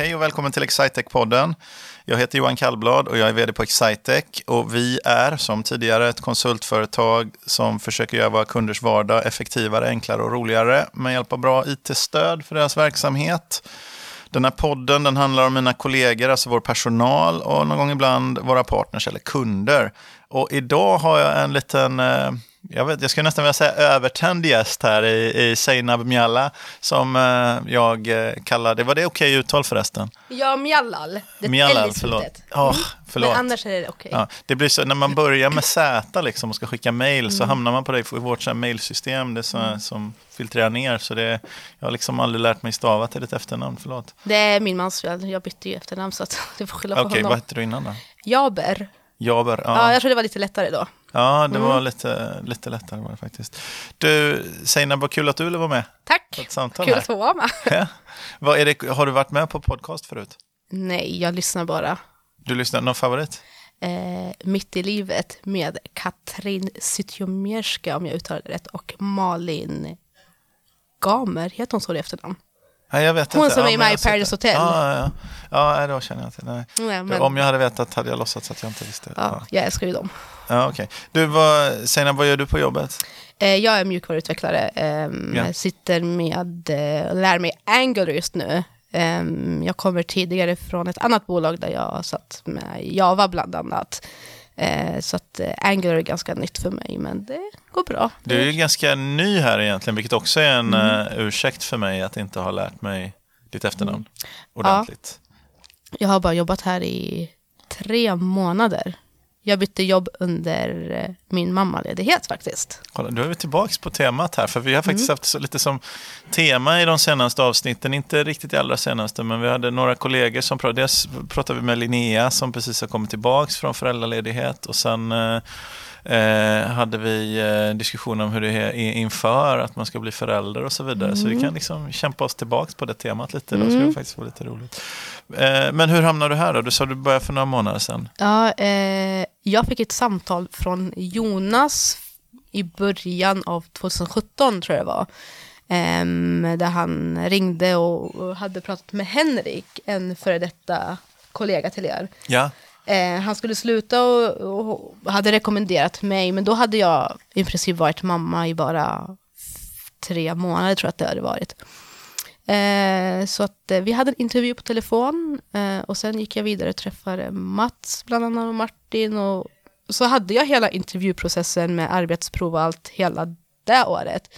Hej och välkommen till Excitec-podden. Jag heter Johan Kallblad och jag är vd på Excitec. Och vi är som tidigare ett konsultföretag som försöker göra våra kunders vardag effektivare, enklare och roligare med hjälp av bra it-stöd för deras verksamhet. Den här podden den handlar om mina kollegor, alltså vår personal och någon gång ibland våra partners eller kunder. Och idag har jag en liten eh, jag, vet, jag skulle nästan vilja säga övertänd gäst här i, i Seinab Mjalla som eh, jag eh, kallade, var det okej okay uttal förresten? Ja, Mjallal. Det Mjallal, förlåt. Oh, förlåt. Men annars är det okej. Okay. Ja, det blir så, när man börjar med Z liksom och ska skicka mail mm. så hamnar man på det i vårt så här, mailsystem det så, mm. som filtrerar ner. Så det, jag har liksom aldrig lärt mig stava till ditt efternamn, förlåt. Det är min mans fel, jag bytte ju efternamn så att du får skylla på okay, honom. Okej, vad hette du innan då? Jaber. Jaber, ja. ja. Jag tror det var lite lättare då. Ja, det var mm. lite, lite lättare var det faktiskt. Du, Seinab, vad kul att du ville vara med. Tack, kul här. att få vara med. Ja. Vad är det, har du varit med på podcast förut? Nej, jag lyssnar bara. Du lyssnar, någon favorit? Eh, Mitt i livet med Katrin Zytomierska, om jag uttalar det rätt, och Malin Gamer, heter hon så i efternamn? Nej, jag vet Hon inte. som är med i Paradise Hotel. Ja, ja, ja. ja, då känner jag till. Nej. Nej, men... Om jag hade vetat hade jag låtsats att jag inte visste. Ja, ja. Jag älskar ju dem. Ja, okay. Du, vad, Seinab, vad gör du på jobbet? Eh, jag är mjukvaruutvecklare. Um, ja. Sitter med, uh, lär mig Angular just nu. Um, jag kommer tidigare från ett annat bolag där jag satt med Java bland annat. Eh, så att eh, Angular är ganska nytt för mig, men det går bra. Du är ju ganska ny här egentligen, vilket också är en mm. uh, ursäkt för mig att inte ha lärt mig ditt efternamn mm. ordentligt. Ja. Jag har bara jobbat här i tre månader. Jag bytte jobb under eh, min mammaledighet faktiskt. Kolla, då är vi tillbaka på temat här, för vi har faktiskt mm. haft lite som tema i de senaste avsnitten, inte riktigt i allra senaste, men vi hade några kollegor som pratade, dels pratade vi med Linnea som precis har kommit tillbaka från föräldraledighet och sen eh, eh, hade vi eh, diskussion om hur det är inför att man ska bli förälder och så vidare. Mm. Så vi mm. kan liksom kämpa oss tillbaka på det temat lite. Mm. Då det faktiskt vara lite roligt. Eh, men hur hamnade du här då? Du sa du började för några månader sedan. Ja, eh, jag fick ett samtal från Jonas i början av 2017 tror jag det var. Um, där han ringde och hade pratat med Henrik, en före detta kollega till er. Ja. Eh, han skulle sluta och, och, hade rekommenderat mig, men då hade jag i princip varit mamma i bara tre månader, tror jag att det hade varit. Eh, så att eh, vi hade en intervju på telefon eh, och sen gick jag vidare och träffade Mats, bland annat, och Martin. Och så hade jag hela intervjuprocessen med arbetsprov och allt hela det året.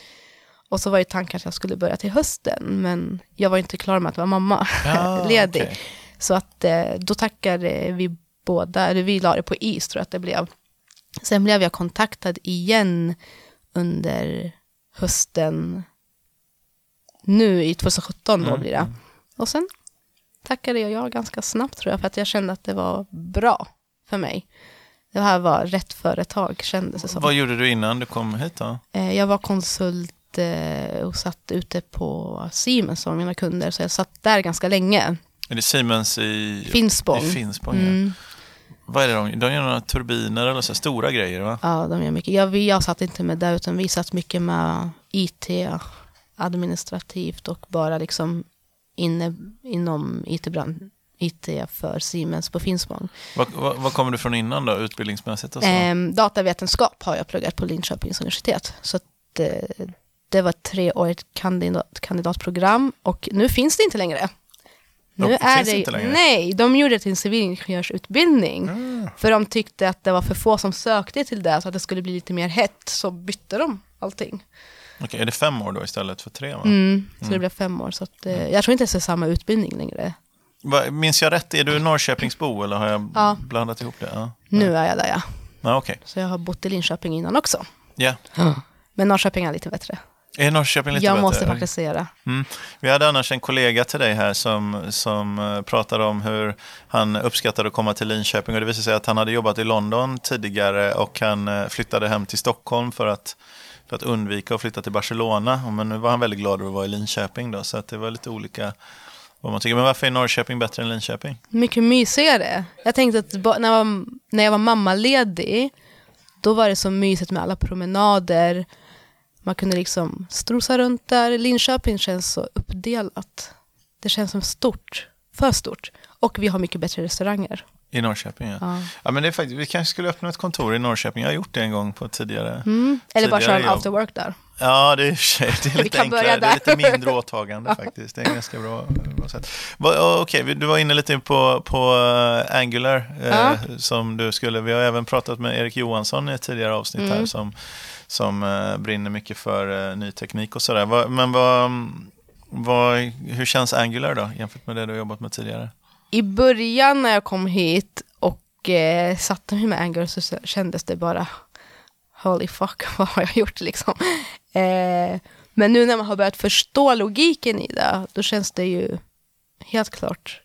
Och så var ju tanken att jag skulle börja till hösten, men jag var inte klar med att vara mamma ja, ledig. Okay. Så att då tackade vi båda, eller vi la det på is tror jag att det blev. Sen blev jag kontaktad igen under hösten, nu i 2017 då mm. blir det. Och sen tackade jag ja ganska snabbt tror jag, för att jag kände att det var bra för mig. Det här var rätt företag kändes det som. Vad gjorde du innan du kom hit då? Eh, jag var konsult eh, och satt ute på Siemens som mina kunder, så jag satt där ganska länge. Är det Siemens i Finspång? I Finspång mm. ja. Vad är det de De gör några turbiner eller så stora grejer va? Ja, de gör mycket. Jag, jag satt inte med det, utan vi satt mycket med IT, administrativt och bara liksom inne, inom IT-branschen. IT för Siemens på Finspång. Vad, kommer du från innan då, utbildningsmässigt? Och så? Eh, datavetenskap har jag pluggat på Linköpings universitet. Så att, eh, det var ett treårigt kandidat, kandidatprogram och nu finns det inte längre. Nu de är det, inte längre. Nej, de gjorde det till en civilingenjörsutbildning. Mm. För de tyckte att det var för få som sökte till det, så att det skulle bli lite mer hett, så bytte de allting. Okej, är det fem år då istället för tre? Va? Mm, så mm. det blev fem år. Så att, eh, jag tror inte det är samma utbildning längre. Va, minns jag rätt, är du Norrköpingsbo eller har jag ja. blandat ihop det? Ja. Nu är jag där ja. ja okay. Så jag har bott i Linköping innan också. Ja. Men Norrköping är lite bättre. Är Norrköping lite jag bättre? måste faktiskt säga det. Mm. Vi hade annars en kollega till dig här som, som uh, pratade om hur han uppskattade att komma till Linköping och det visade sig att han hade jobbat i London tidigare och han uh, flyttade hem till Stockholm för att, för att undvika att flytta till Barcelona. Men nu var han väldigt glad över att vara i Linköping då, så att det var lite olika vad man tycker. Men varför är Norrköping bättre än Linköping? Mycket mysigare. Jag tänkte att när jag var, när jag var mammaledig, då var det så mysigt med alla promenader, man kunde liksom strosa runt där. Linköping känns så uppdelat. Det känns som stort. för stort. Och vi har mycket bättre restauranger. I Norrköping, ja. Ja. ja men det är faktiskt, vi kanske skulle öppna ett kontor i Norrköping. Jag har gjort det en gång på tidigare. Mm. Eller bara köra en after work där. Ja, det är, i och för sig- det är lite enklare. Det är lite mindre åtagande faktiskt. Det är ganska bra, bra sätt. Okej, vi- du var inne lite på, på eh, Angular. eh, Ja. som du skulle, vi har även pratat med Erik Johansson i ett tidigare avsnitt här Mm. som, som eh, brinner mycket för eh, ny teknik och sådär. Va- Men vad, vad, hur känns Angular då jämfört med det du har jobbat med tidigare? I början när jag kom hit och eh, satte mig med Angular så kändes det bara holy fuck, vad har jag gjort liksom? Eh, men nu när man har börjat förstå logiken i det, då känns det ju helt klart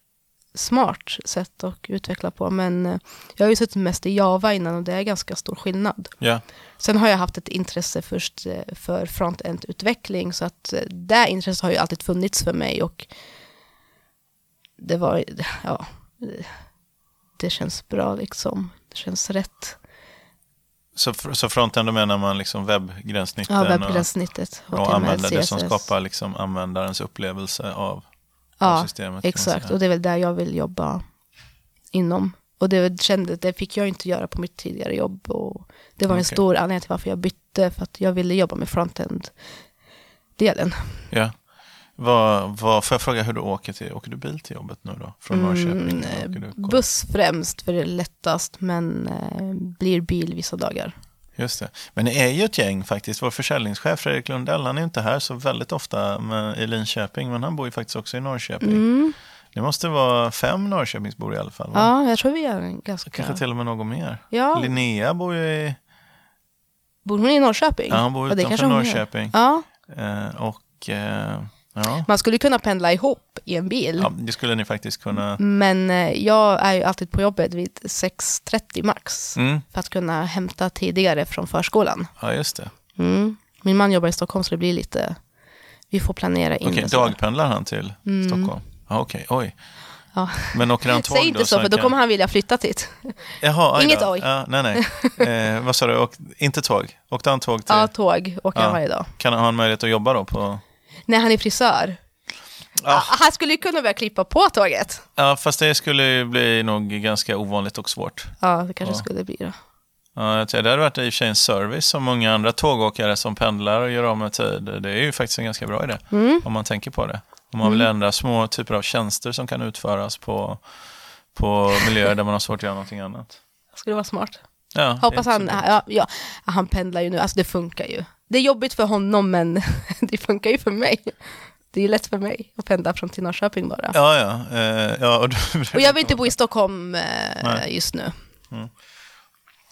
smart sätt att utveckla på. Men eh, jag har ju suttit mest i Java innan och det är ganska stor skillnad. Ja, Sen har jag haft ett intresse först eh, för front-end-utveckling så att eh, det intresset har ju alltid funnits för mig och det var, ja, det känns bra liksom. Det känns rätt. så, så fronten menar man liksom webbgränssnitten Ja, och, webbgränssnittet, och HTML, använda det som skapar liksom användarens upplevelse av, av Ja, systemet. man exakt. Och det är väl där jag vill jobba inom. Och det, kände, det fick jag inte göra på mitt tidigare jobb. Och det var en Okej. stor anledning till varför jag bytte, för att jag ville jobba med frontend-delen. Ja. Vad, vad, får jag fråga hur du åker till? Åker du bil till jobbet nu då? Från Norrköping? Mm, buss främst, för det är lättast, men eh, blir bil vissa dagar. Just det. Men det är ju ett gäng faktiskt. Vår försäljningschef Fredrik Lundell, han är inte här så väldigt ofta med, i Linköping, men han bor ju faktiskt också i Norrköping. Mm. Det måste vara fem Norrköpingsbor i alla fall. va? Ja, jag tror vi är ganska... Kanske till och med någon mer. Ja, Linnea bor ju i, bor hon i Norrköping? ja, han bor Ja, utanför hon gör. Norrköping. Ja, Eh, och eh, ja. man skulle kunna pendla ihop i en bil. ja, det skulle ni faktiskt kunna. Men eh, jag är ju alltid på jobbet vid 6.30 max. Mm. För att kunna hämta tidigare från förskolan. Ja, just det. Mm. Min man jobbar i Stockholm så det blir lite, vi får planera in Okej, så. dagpendlar han till Mm. Stockholm? Ja, okej, oj. Ja. Men åker han tåg Säg inte då? så, för han då kan- kommer han vilja flytta dit. Jaha, Inget oj. Ja, nej, nej. Eh, vad sa du? Åk, inte tåg? Åkte han tåg till? Ja, tåg åker Ja. han varje dag. Kan han ha en möjlighet att jobba då på? Nej, han är frisör. Ah. Ah, Han skulle ju kunna börja klippa på tåget. Ja, fast det skulle ju bli nog ganska ovanligt och svårt. Ja, det kanske Ja. skulle bli det. Ja, jag tror det hade varit i och för sig en service som många andra tågåkare som pendlar och gör av med tid. Det är ju faktiskt en ganska bra idé Mm. om man tänker på det. Om man vill ändra små typer av tjänster som kan utföras på, på miljöer där man har svårt att göra någonting annat. Skulle vara smart. Ja, Hoppas han, ja, ja, han pendlar ju nu, alltså det funkar ju. Det är jobbigt för honom men det funkar ju för mig. Det är ju lätt för mig att pendla från till Norrköping bara. Ja, ja. Eh, ja och, Och jag vill inte bo i Stockholm eh, just nu.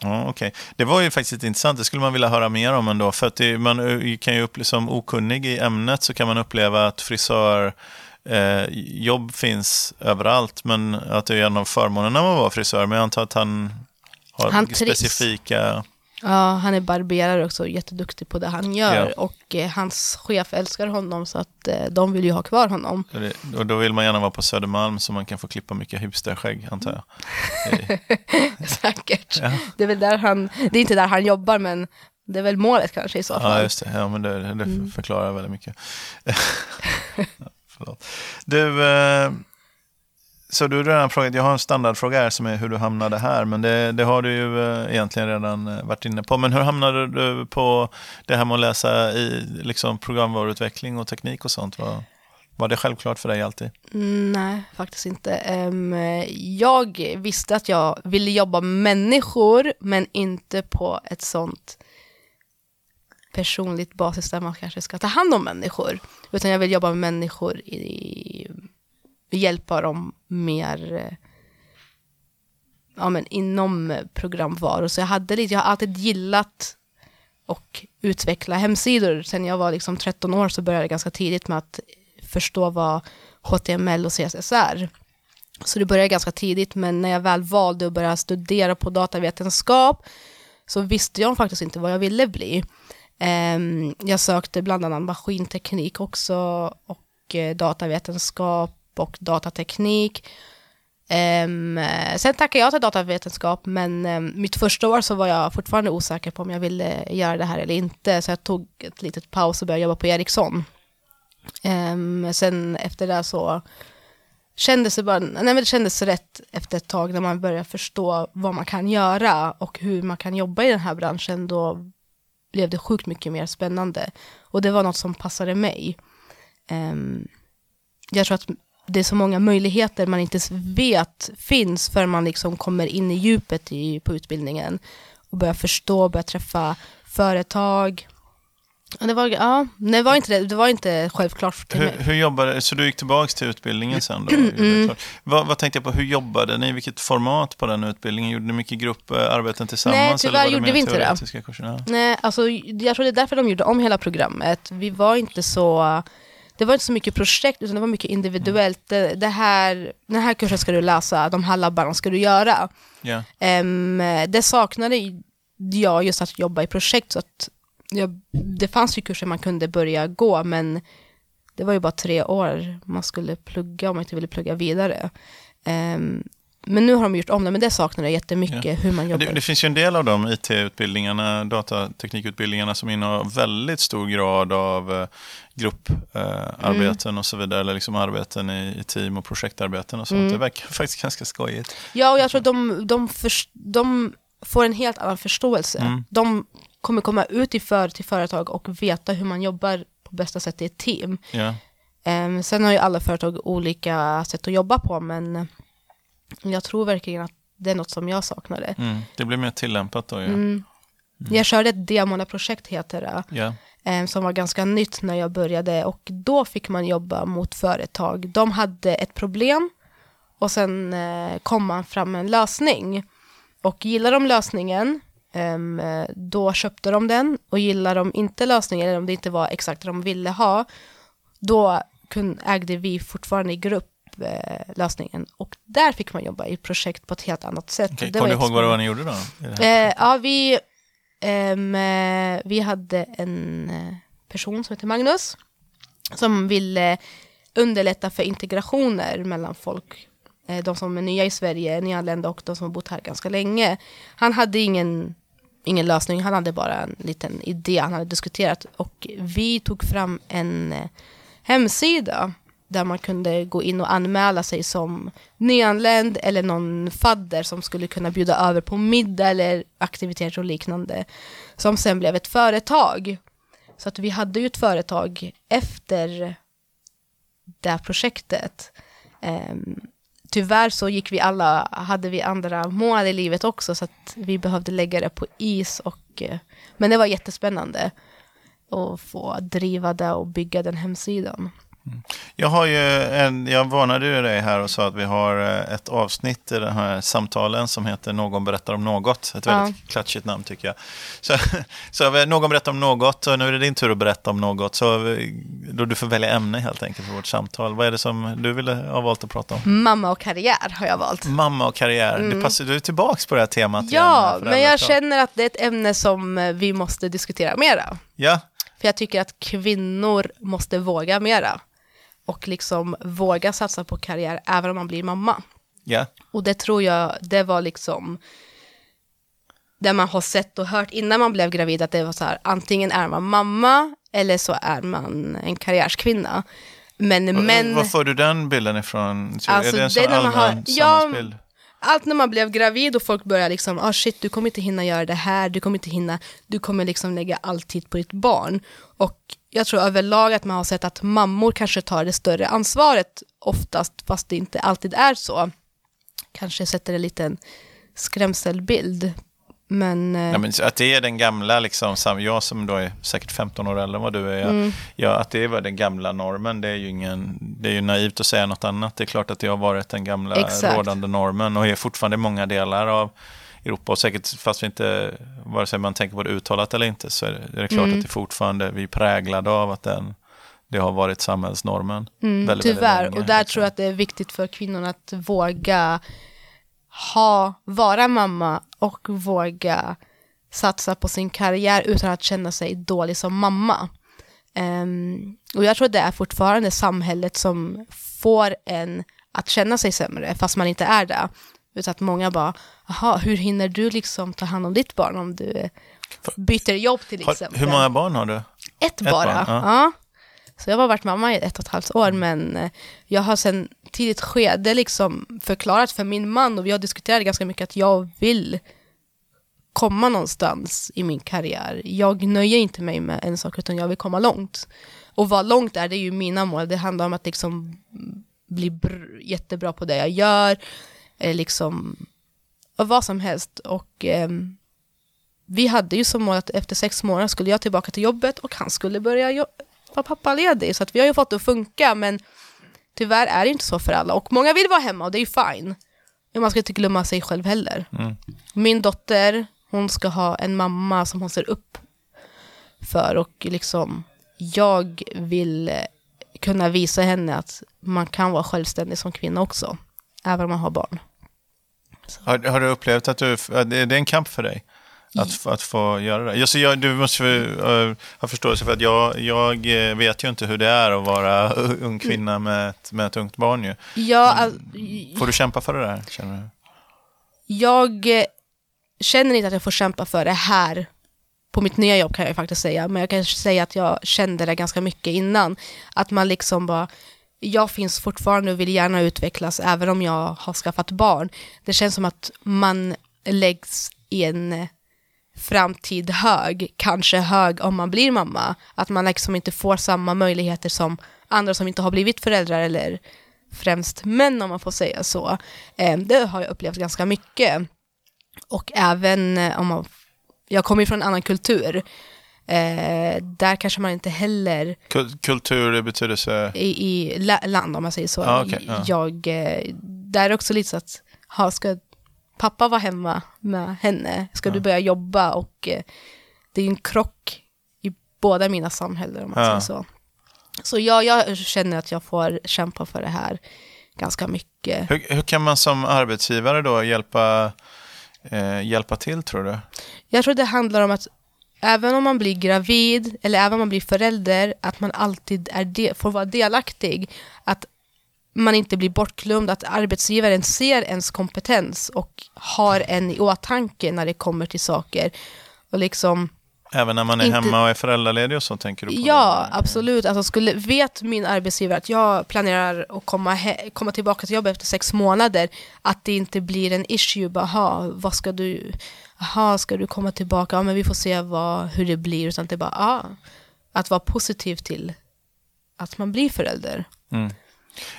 Ja, okej. Det var ju faktiskt intressant. Det skulle man vilja höra mer om ändå. För att det, man eh, kan ju uppleva, som okunnig i ämnet så kan man uppleva att frisör eh, jobb finns överallt, men att det är en av förmånerna med att vara frisör. Men jag antar att han har Han specifika... Ja, han är barberare också, jätteduktig på det han gör. Ja. Och eh, hans chef älskar honom så att eh, de vill ju ha kvar honom. och det- Och då vill man gärna vara på Södermalm så man kan få klippa mycket hipsterskägg, antar jag. Säkert. Ja. Det är väl där han, det är inte där han jobbar men det är väl målet kanske i så Ja, fall. just det. Ja, men det, det Mm. förklarar väldigt mycket. Förlåt. Du, eh, så du har redan frågat, jag har en standardfråga här som är hur du hamnade här, men det, det har du ju eh, egentligen redan eh, varit inne på. Men hur hamnade du på det här med att läsa i liksom, programvaruutveckling och teknik och sånt? Var, var det självklart för dig alltid? Mm, nej, faktiskt inte. Jag visste att jag ville jobba med människor, men inte på ett sånt personligt basis där man kanske ska ta hand om människor. Utan jag vill jobba med människor i, hjälpa dem mer eh, ja, men inom eh, programvaror. Så jag hade lite, jag har alltid gillat och utveckla hemsidor. Sen jag var liksom 13 år så började jag ganska tidigt med att förstå vad HTML och CSS är. Så det började ganska tidigt, men när jag väl valde att börja studera på datavetenskap så visste jag faktiskt inte vad jag ville bli. Ehm, jag sökte bland annat maskinteknik också och eh, datavetenskap och datateknik. Um, sen tackade jag till datavetenskap, men um, mitt första år så var jag fortfarande osäker på om jag ville göra det här eller inte, så jag tog ett litet paus och började jobba på Ericsson. Um, sen efter det så kändes det bara, nej men det kändes rätt efter ett tag när man börjar förstå vad man kan göra och hur man kan jobba i den här branschen. Då blev det sjukt mycket mer spännande. Och det var något som passade mig. Um, jag tror att det är så många möjligheter man inte vet finns förrän man liksom kommer in i djupet i, på utbildningen och börjar förstå, börjar träffa företag. Det var, ja, det var inte, det var inte självklart hur. Hur jobbade, så du gick tillbaka till utbildningen sen då? Mm. Vad, vad, tänkte jag på, hur jobbade ni? Vilket format på den utbildningen? Gjorde ni mycket grupparbeten tillsammans? Nej, tyvärr gjorde vi inte det. Kurser? Nej, alltså, jag tror det är därför de gjorde om hela programmet. Vi var inte så det var inte så mycket projekt, utan det var mycket individuellt. Det, det här, den här kursen ska du läsa, de här labbarna ska du göra. Yeah. Um, det saknade jag just att jobba i projekt, så att jag, det fanns ju kurser man kunde börja gå, men det var ju bara tre år man skulle plugga om man inte ville plugga vidare. Um, men nu har de gjort om det, men det saknar jag jättemycket, ja. hur man jobbar. Det, det, finns ju en del av de IT-utbildningarna, datateknikutbildningarna, som innehar väldigt stor grad av eh, grupparbeten eh, mm. och så vidare, eller liksom arbeten i, i team och projektarbeten och sånt. Mm. Det verkar faktiskt ganska skojigt. Ja, och jag tror att de, de, för, de får en helt annan förståelse. Mm. De kommer komma ut i för, till företag och veta hur man jobbar på bästa sätt i ett team. Ja. Um, sen har ju alla företag olika sätt att jobba på, men jag tror verkligen att det är något som jag saknade. Mm, det blir mer tillämpat då, ja. Mm. Mm. Jag körde ett demonaprojekt, heter det, yeah. som var ganska nytt när jag började. Och då fick man jobba mot företag. De hade ett problem och sen eh, kom man fram med en lösning. Och gillar de lösningen, ehm, då köpte de den. Och gillar de inte lösningen, eller om det inte var exakt det de ville ha, då ägde vi fortfarande i grupp lösningen. Och där fick man jobba i projekt på ett helt annat sätt. Okay. Kommer du ihåg vad det var ni gjorde då? Eh, ja, vi, um, vi hade en eh, person som heter Magnus som ville underlätta för integrationer mellan folk. Eh, de som är nya i Sverige, nyanlända och de som har bott här ganska länge. Han hade ingen, ingen lösning, han hade bara en liten idé han hade diskuterat. Och vi tog fram en hemsida där man kunde gå in och anmäla sig som nyanländ eller någon fadder som skulle kunna bjuda över på middag eller aktiviteter och liknande. Som sen blev ett företag. Så att vi hade ju ett företag efter det här projektet. Um, tyvärr så gick vi alla, hade vi andra mål i livet också så att vi behövde lägga det på is. Och, eh, men det var jättespännande att få driva det och bygga den hemsidan. Jag, har ju en, jag varnade ju dig här och sa att vi har eh, ett avsnitt i den här samtalen som heter Någon berättar om något. Ett väldigt ja. klatschigt namn tycker jag. Så, så någon berättar om något och nu är det din tur att berätta om något. Så då du får välja ämne helt enkelt för vårt samtal. Vad är det som du ville ha valt att prata om? Mamma och karriär har jag valt. Mamma och karriär. Mm. Det passar, du är tillbaka på det här temat Ja, igen, men jag känner att det är ett ämne som eh, vi måste diskutera mera. Ja. För jag tycker att kvinnor måste våga mera och liksom våga satsa på karriär även om man blir mamma. Yeah. Och det tror jag, det var liksom det man har sett och hört innan man blev gravid, att det var så här, antingen är man mamma eller så är man en karriärskvinna. Men män... Var får du den bilden ifrån? Alltså, är det en sån allmän har, ja, allt när man blev gravid och folk började liksom, ah shit, du kommer inte hinna göra det här, du kommer inte hinna, du kommer liksom lägga all tid på ditt barn. Och jag tror överlag att man har sett att mammor kanske tar det större ansvaret oftast, fast det inte alltid är så. Kanske sätter en liten skrämselbild. Men, eh, ja, men att det är den gamla, liksom, jag som då är säkert 15 år äldre än vad du är, mm. ja, att det var den gamla normen, det är ju ingen, det är ju naivt att säga något annat. Det är klart att det har varit den gamla Exakt. rådande normen och är fortfarande många delar av Europa och säkert fast vi inte, vare sig man tänker på det uttalat eller inte, så är det, är det klart mm. att det fortfarande, vi är präglade av att den, det har varit samhällsnormen. Mm, väldigt, tyvärr, väldigt länge, och där liksom. tror jag att det är viktigt för kvinnorna att våga ha, vara mamma och våga satsa på sin karriär utan att känna sig dålig som mamma. Um, och jag tror att det är fortfarande samhället som får en att känna sig sämre, fast man inte är det. Utan att många bara, jaha, hur hinner du liksom ta hand om ditt barn om du byter jobb till exempel? Hur många barn har du? Ett, ett bara, barn, ja. ja. Så jag har varit mamma i ett och ett halvt år, men eh, jag har sen tidigt skede liksom förklarat för min man och vi har diskuterat ganska mycket att jag vill komma någonstans i min karriär. Jag nöjer inte mig med en sak utan jag vill komma långt. Och vad långt är, det är ju mina mål. Det handlar om att liksom bli jättebra på det jag gör, eh, liksom vad som helst. Och eh, vi hade ju som mål att efter sex månader skulle jag tillbaka till jobbet och han skulle börja vara pappaledig. Så att vi har ju fått det att funka, men tyvärr är det inte så för alla. Och många vill vara hemma och det är ju fine. Men man ska inte glömma sig själv heller. Mm. Min dotter, hon ska ha en mamma som hon ser upp för och liksom jag vill kunna visa henne att man kan vara självständig som kvinna också, även om man har barn. Har, har, du upplevt att du, det är en kamp för dig? Att, att få göra det. Just, jag, du måste uh, ha förståelse för att jag, jag eh, vet ju inte hur det är att vara ung kvinna med ett, med ett ungt barn. Ju. Ja, all... får du kämpa för det där? Känner du? Jag eh, känner inte att jag får kämpa för det här på mitt nya jobb kan jag faktiskt säga, men jag kan säga att jag kände det ganska mycket innan. Att man liksom bara, jag finns fortfarande och vill gärna utvecklas även om jag har skaffat barn. Det känns som att man läggs i en eh, framtid hög, kanske hög om man blir mamma. Att man liksom inte får samma möjligheter som andra som inte har blivit föräldrar eller främst män om man får säga så. Ehm, det har jag upplevt ganska mycket. Och även eh, om man, jag kommer från en annan kultur, Eh, där kanske man inte heller... Kultur i betydelse? I, i land om man säger så. Ah, okay, ah. Jag, eh, där är också lite så att, ha, ska pappa vara hemma med henne? Ska ah. du börja jobba? Och eh, det är en krock i båda mina samhällen om man säger så. Så jag, jag känner att jag får kämpa för det här ganska mycket. Hur, hur kan man som arbetsgivare då hjälpa, eh, hjälpa till tror du? Jag tror det handlar om att även om man blir gravid eller även om man blir förälder, att man alltid är de, får vara delaktig. Att man inte blir bortglömd, att arbetsgivaren ser ens kompetens och har en i åtanke när det kommer till saker. Och liksom Även när man är inte... hemma och är föräldraledig och så tänker du på Ja, det? absolut. Alltså skulle, vet min arbetsgivare att jag planerar att komma, komma tillbaka till jobbet efter sex månader, att det inte blir en issue, bara, vad ska du, aha, ska du komma tillbaka, ja men vi får se vad, hur det blir, utan det är bara, ah, att vara positiv till att man blir förälder. Mm.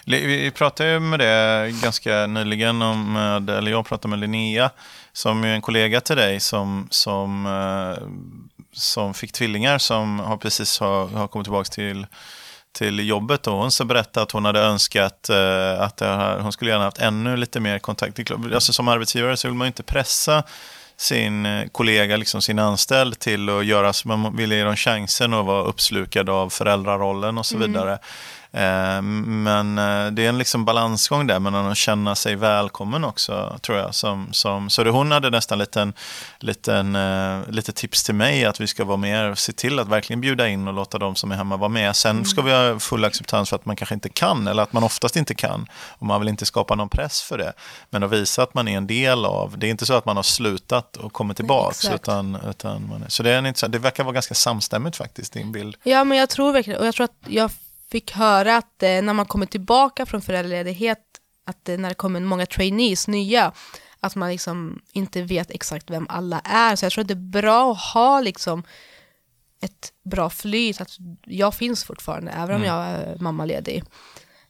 Vi pratade ju med det ganska nyligen, om, med, eller jag pratade med Linnea, som är en kollega till dig som, som, eh, som fick tvillingar som har precis har, har kommit tillbaka till till jobbet. Och hon så berättade att hon hade önskat eh, att uh, hon skulle gärna haft ännu lite mer kontakt. Alltså som arbetsgivare så vill man ju inte pressa sin kollega, liksom sin anställd till att göra, så man vill ge dem chansen att vara uppslukad av föräldrarollen och så mm. vidare. Eh, men eh, det är en liksom balansgång där mellan att känna sig välkommen också, tror jag. Som, som, så det, hon hade nästan liten, liten, uh, lite tips till mig att vi ska vara mer, se till att verkligen bjuda in och låta de som är hemma vara med. Sen ska vi ha full acceptans för att man kanske inte kan, eller att man oftast inte kan. Och man vill inte skapa någon press för det. Men att visa att man är en del av, det är inte så att man har slutat och kommit tillbaka. Utan, utan man är, så det, är inte, det verkar vara ganska samstämmigt faktiskt, din bild. Ja, men jag tror verkligen, och jag tror att jag fick höra att eh, när man kommer tillbaka från föräldraledighet, att eh, när det kommer många trainees, nya, att man liksom inte vet exakt vem alla är. Så jag tror att det är bra att ha liksom ett bra flyt, att jag finns fortfarande, även om mm. jag är mammaledig.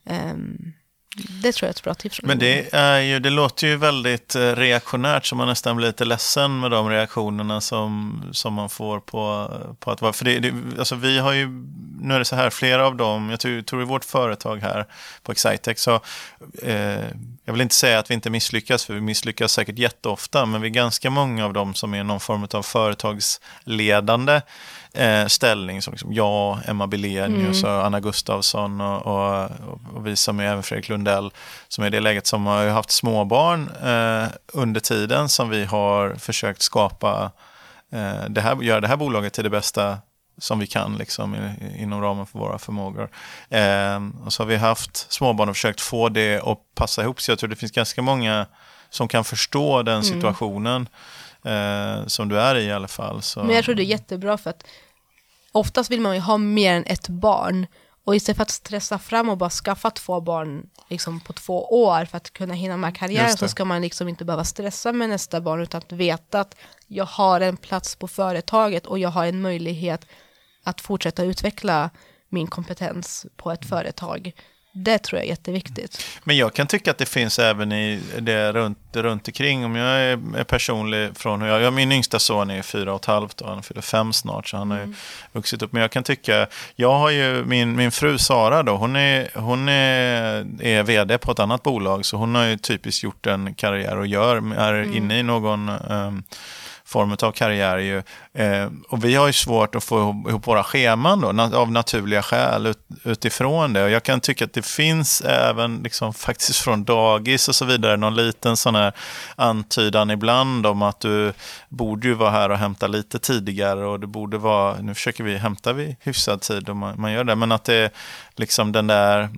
Um, det tror jag är ett bra tips. Men det, är ju, det låter ju väldigt eh, reaktionärt så man nästan blir lite ledsen med de reaktionerna som, som man får på, på att vara... För det, det, alltså vi har ju, nu är det så här, flera av dem, jag tror, tror i vårt företag här på Excitec, så eh, jag vill inte säga att vi inte misslyckas, för vi misslyckas säkert jätteofta, men vi är ganska många av dem som är någon form av företagsledande eh, ställning som liksom jag, Emma Bilenius mm. och Anna Gustafsson och, och, och, vi som är även Fredrik Lundell som är i det läget som har haft småbarn eh, under tiden som vi har försökt skapa eh, det här, göra det här bolaget till det bästa som vi kan liksom, inom ramen för våra förmågor. Eh, och så har vi haft småbarn och försökt få det att passa ihop. Så jag tror det finns ganska många som kan förstå den mm. situationen mm. eh, som du är i i alla fall. Så. Men jag tror det är jättebra för att oftast vill man ju ha mer än ett barn Och istället för att stressa fram och bara skaffa två barn liksom, på två år för att kunna hinna med karriären så ska man liksom inte behöva stressa med nästa barn utan att veta att jag har en plats på företaget och jag har en möjlighet att fortsätta utveckla min kompetens på ett företag. Det tror jag är jätteviktigt. Men jag kan tycka att det finns även i det runt, runt omkring. Om jag är, personlig från hur jag, jag... Min yngsta son är fyra och ett halvt och han fyller fem snart, så han har ju vuxit upp. Men jag kan tycka, jag har ju min, min fru Sara då, hon är, hon är, är vd på ett annat bolag, så hon har ju typiskt gjort en karriär och gör, är inne i någon um, form av karriär. Ju. Eh, och vi har ju svårt att få ihop våra scheman då, na- av naturliga skäl ut, utifrån det. Och jag kan tycka att det finns även liksom, faktiskt från dagis och så vidare någon liten sån här antydan ibland om att du borde ju vara här och hämta lite tidigare och det borde vara, nu försöker vi hämta vid hyfsad tid och man, man gör det, men att det är liksom den där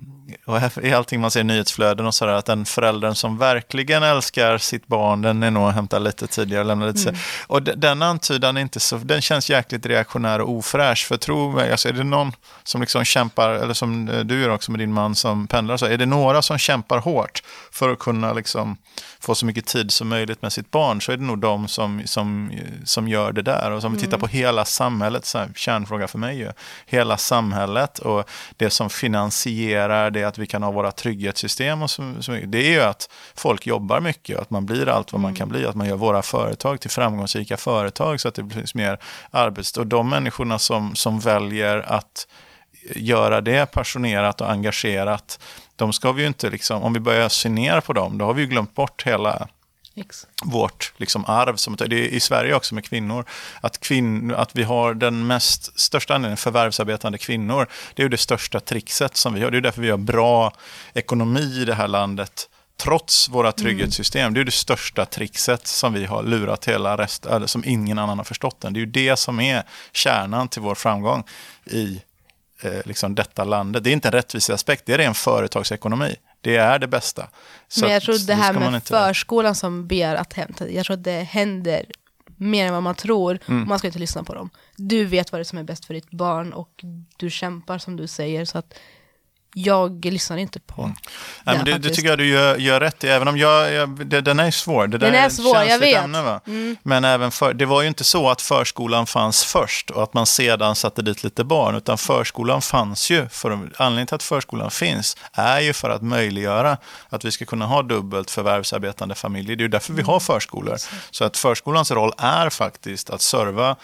och i allting man ser i nyhetsflöden och sådär, att den föräldern som verkligen älskar sitt barn, den är nog att hämta lite tidigare och lämna lite mm. Och de- den antydan är inte så, den känns jäkligt reaktionär och ofräsch. För tro mig, alltså är det någon som liksom kämpar, eller som eh, du gör också med din man som pendlar, så är det några som kämpar hårt för att kunna liksom få så mycket tid som möjligt med sitt barn, så är det nog de som, som, som gör det där. Och som vi tittar på hela samhället, så här, kärnfråga för mig ju, hela samhället och det som finansierar det att vi kan ha våra trygghetssystem och så, så, det är ju att folk jobbar mycket och att man blir allt vad man kan bli, att man gör våra företag till framgångsrika företag så att det finns mer arbets... Och de människorna som, som väljer att göra det passionerat och engagerat, de ska vi ju inte liksom, om vi börjar se ner på dem, då har vi ju glömt bort hela Ex- vårt liksom arv. Som, det är i Sverige också med kvinnor. Att, kvinn, att vi har den mest största andelen förvärvsarbetande kvinnor. Det är ju det största trixet som vi har. Det är därför vi har bra ekonomi i det här landet. Trots våra trygghetssystem. Det är det största trixet som vi har lurat hela resten, eller som ingen annan har förstått än. Det är ju det som är kärnan till vår framgång i eh, liksom detta landet. Det är inte en rättviseaspekt, det är en företagsekonomi. Det är det bästa. Så Men jag att tror det här med inte- förskolan som ber att hämta, jag tror att det händer mer än vad man tror. Mm. Man ska inte lyssna på dem. Du vet vad det är som är bäst för ditt barn och du kämpar som du säger. Så att jag lyssnar inte på Nej, men det, det faktiskt. tycker jag du gör, gör rätt i, även om jag, jag, det, den är svår. Det Den är svår, jag vet. Ämne, va? Men även för, det var ju inte så att förskolan fanns först och att man sedan satte dit lite barn, utan förskolan fanns ju, för, anledningen till att förskolan finns är ju för att möjliggöra att vi ska kunna ha dubbelt förvärvsarbetande familjer. Det är ju därför vi har förskolor. Så att förskolans roll är faktiskt att serva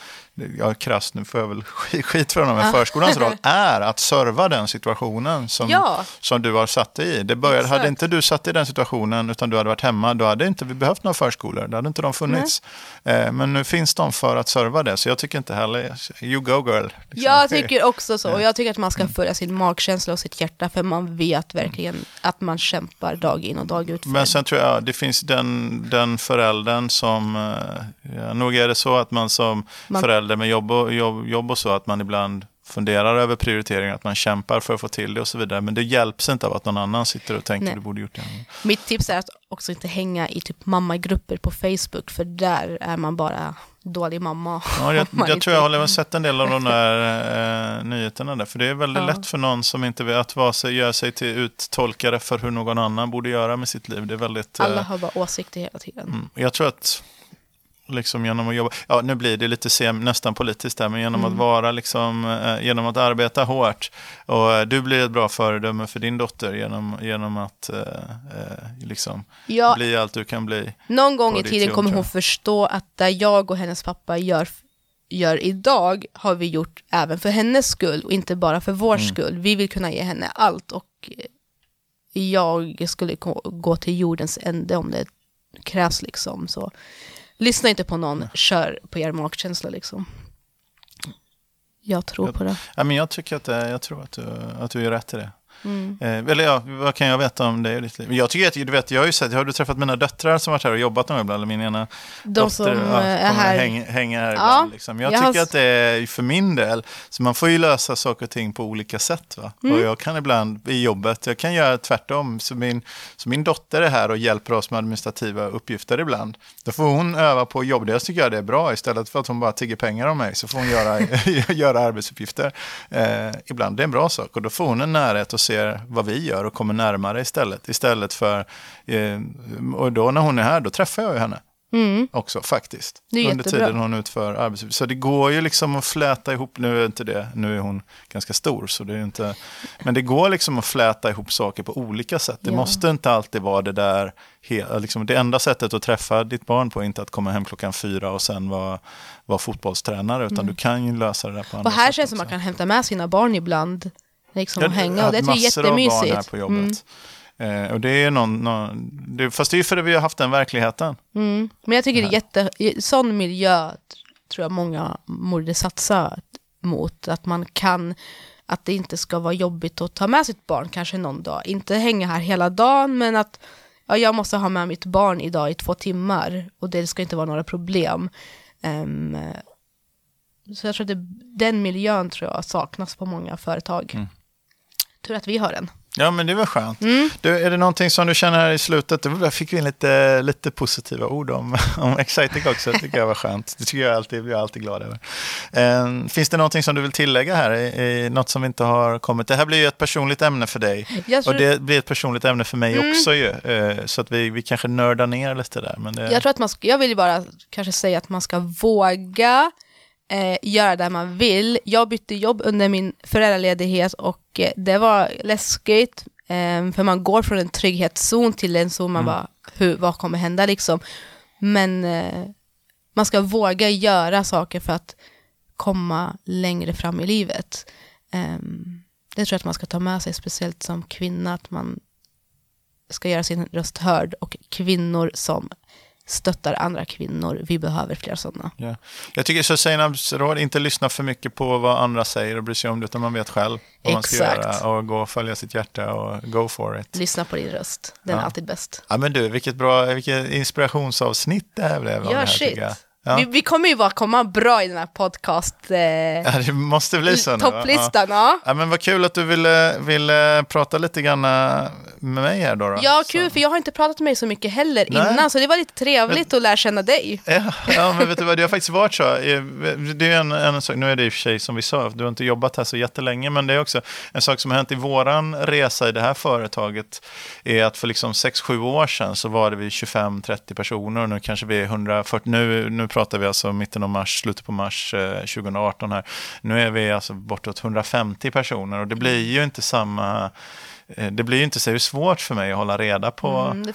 jag är krass, nu får jag väl skit för honom, men förskolans roll är att serva den situationen som, Ja. som du har satt dig i. Det började, Exakt. hade inte du satt dig i den situationen utan du hade varit hemma, då hade inte vi behövt några förskolor. Då hade inte de funnits. Eh, men nu finns de för att serva det, så jag tycker inte heller, you go girl. liksom. Jag tycker också så. Och jag tycker att man ska följa sin magkänsla och sitt hjärta. För man vet verkligen att man kämpar dag in och dag ut. Men sen tror jag det finns den, den föräldern som, eh, ja, nog är det så att man som Man- förälder med jobb och, jobb, jobb och så, att man ibland funderar över prioriteringar, att man kämpar för att få till det och så vidare. Men det hjälps inte av att någon annan sitter och tänker Nej. du borde gjort det. Mitt tips är att också inte hänga i typ mammagrupper på Facebook. För där är man bara dålig mamma. Ja, jag, jag inte- tror jag har sett en del av de där eh, nyheterna där. För det är väldigt Ja. lätt för någon som inte vill att vara sig, göra sig till uttolkare för hur någon annan borde göra med sitt liv. Det är väldigt... eh, Alla har bara åsikter hela tiden. Mm. Jag tror att liksom genom att jobba, ja nu blir det lite sem, nästan politiskt där, men genom Mm. att vara liksom, eh, genom att arbeta hårt. Och eh, du blir ett bra föredöme för din dotter genom, genom att eh, eh, liksom Ja, bli allt du kan bli. någon gång i tiden jobb, kommer hon förstå att där jag och hennes pappa gör, gör idag har vi gjort även för hennes skull och inte bara för vår Mm. skull. Vi vill kunna ge henne allt och eh, jag skulle gå- gå till jordens ände om det krävs liksom. Så lyssna inte på någon, kör på er magkänsla liksom. Jag tror Jag- på det. Ja, men jag tycker att jag tror att du, att du är rätt i det. Mm. Eh, eller ja, vad kan jag veta om det i ditt liv? Jag tycker att, du vet, jag har ju sett, har du träffat mina döttrar som varit här och jobbat någon ibland? Eller min ena De dotter som ja, eh, är och här. Hänger, hänger här Ja, ibland. Liksom. Jag, jag har tycker s- att det är för min del, så man får ju lösa saker och ting på olika sätt. Va? Mm. Och jag kan ibland i jobbet, jag kan göra tvärtom. Så min, så min dotter är här och hjälper oss med administrativa uppgifter ibland. Då får hon öva på jobb, det tycker jag det är bra. Istället för att hon bara tigger pengar av mig så får hon göra, göra arbetsuppgifter. Eh, ibland det är en bra sak och då får hon en närhet och ser vad vi gör och kommer närmare istället. Istället för, eh, och då när hon är här, då träffar jag ju henne Mm. också faktiskt. Under tiden hon utför arbetsuppgifter. Så det går ju liksom att fläta ihop, nu är inte det, nu är hon ganska stor så det är inte, men det går liksom att fläta ihop saker på olika sätt. Det Ja. måste inte alltid vara det där, liksom det enda sättet att träffa ditt barn på är inte att komma hem klockan fyra och sen vara, vara fotbollstränare, utan du kan ju lösa det där på andra Mm. Och här sätt känns det som man kan hämta med sina barn ibland. Liksom Ja, och jag hänga. har Och det är jättemysigt. här på jobbet. Mm. Eh, och det är någon, någon det, fast det är ju för att vi har haft den verkligheten. Mm. Men jag tycker det är jätte, sån miljö tror jag många borde satsa mot. Att man kan, att det inte ska vara jobbigt att ta med sitt barn kanske någon dag. Inte hänga här hela dagen, men att ja, jag måste ha med mitt barn idag i två timmar och det ska inte vara några problem. Ehm, så jag tror att det, den miljön tror jag saknas på många företag. Mm. Tur att vi har den. Ja, men det var skönt. Mm. Du, är det någonting som du känner här i slutet? Där fick vi in lite, lite positiva ord om, om Excitec också. Det tycker jag var skönt. Det tycker jag alltid, blir jag alltid glad över. Eh, finns det någonting som du vill tillägga här? I, i, något som inte har kommit? Det här blir ju ett personligt ämne för dig. Jag tror, Och det blir ett personligt ämne för mig Mm. också ju. Eh, så att vi, vi kanske nördar ner lite där. Men det, jag tror att man ska, jag vill bara kanske säga att man ska våga eh, göra det man vill. Jag bytte jobb under min föräldraledighet och eh, det var läskigt. Eh, för man går från en trygghetszon till en zon man Mm. bara, hur, vad kommer hända liksom? Men eh, man ska våga göra saker för att komma längre fram i livet. Eh, det tror jag att man ska ta med sig, speciellt som kvinna, att man ska göra sin röst hörd och kvinnor som stöttar andra kvinnor. Vi behöver fler sådana. ja. Jag tycker så Seinabs råd, inte lyssna för mycket på vad andra säger och bry sig om det, utan man vet själv vad man ska Exakt. göra och gå och följa sitt hjärta och go for it. Lyssna på din röst. Den är Ja. alltid bäst. Ja men du, vilket bra, vilket inspirationsavsnitt det här blev här shit. Ja. Vi, vi kommer ju vara, komma bra i den här podcast eh, ja, det måste bli så nu. topplistan. Ja. Ja, men vad kul att du ville, ville prata lite grann med mig här då. då. Ja, Så- kul, för jag har inte pratat med dig så mycket heller Nej. innan, så det var lite trevligt att lära känna dig. Ja, ja, men vet du vad, det har faktiskt varit så. Eh, Det är en, en sak, nu är det i och för sig som vi sa, du har inte jobbat här så jättelänge, men det är också en sak som har hänt i våran resa i det här företaget, är att för liksom 6-7 år sedan så var det vi 25-30 personer och nu kanske vi är 140, nu, nu pratar vi alltså mitten av mars, slutet på mars eh, 2018 här. Nu är vi alltså bortåt 150 personer och det blir ju inte samma, eh, det blir ju inte så svårt för mig att hålla reda på Mm,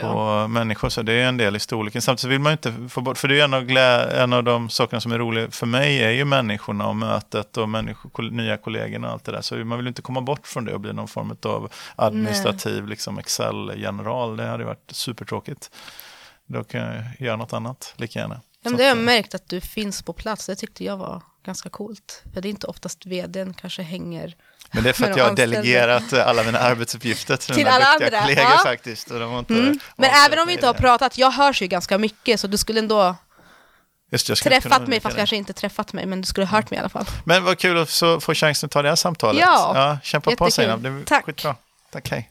på människor, så det är en del i storleken. Samtidigt så vill man inte få bort, för det är en av, glä, en av de sakerna som är roliga för mig är ju människorna och mötet och människor, nya kollegorna och allt det där. Så man vill inte komma bort från det och bli någon form av administrativ liksom Excel-general. Det hade varit supertråkigt. Då kan jag göra något annat lika gärna. Ja, det har jag märkt att du finns på plats. Det tyckte jag var ganska coolt. För det är inte oftast vdn kanske hänger. men det är för att jag har delegerat eh, alla mina arbetsuppgifter till, Till mina alla andra, kollegor ja. faktiskt. Och de inte Mm. Men även om vi inte har pratat, jag hörs ju ganska mycket, så du skulle ändå Just jag träffat mig, fast kanske inte träffat mig, men du skulle ha hört mig i alla fall. Men vad kul att få chansen att ta det här samtalet. Ja, kämpa på jättekul. Det är Tack. skitbra. Tack, hej.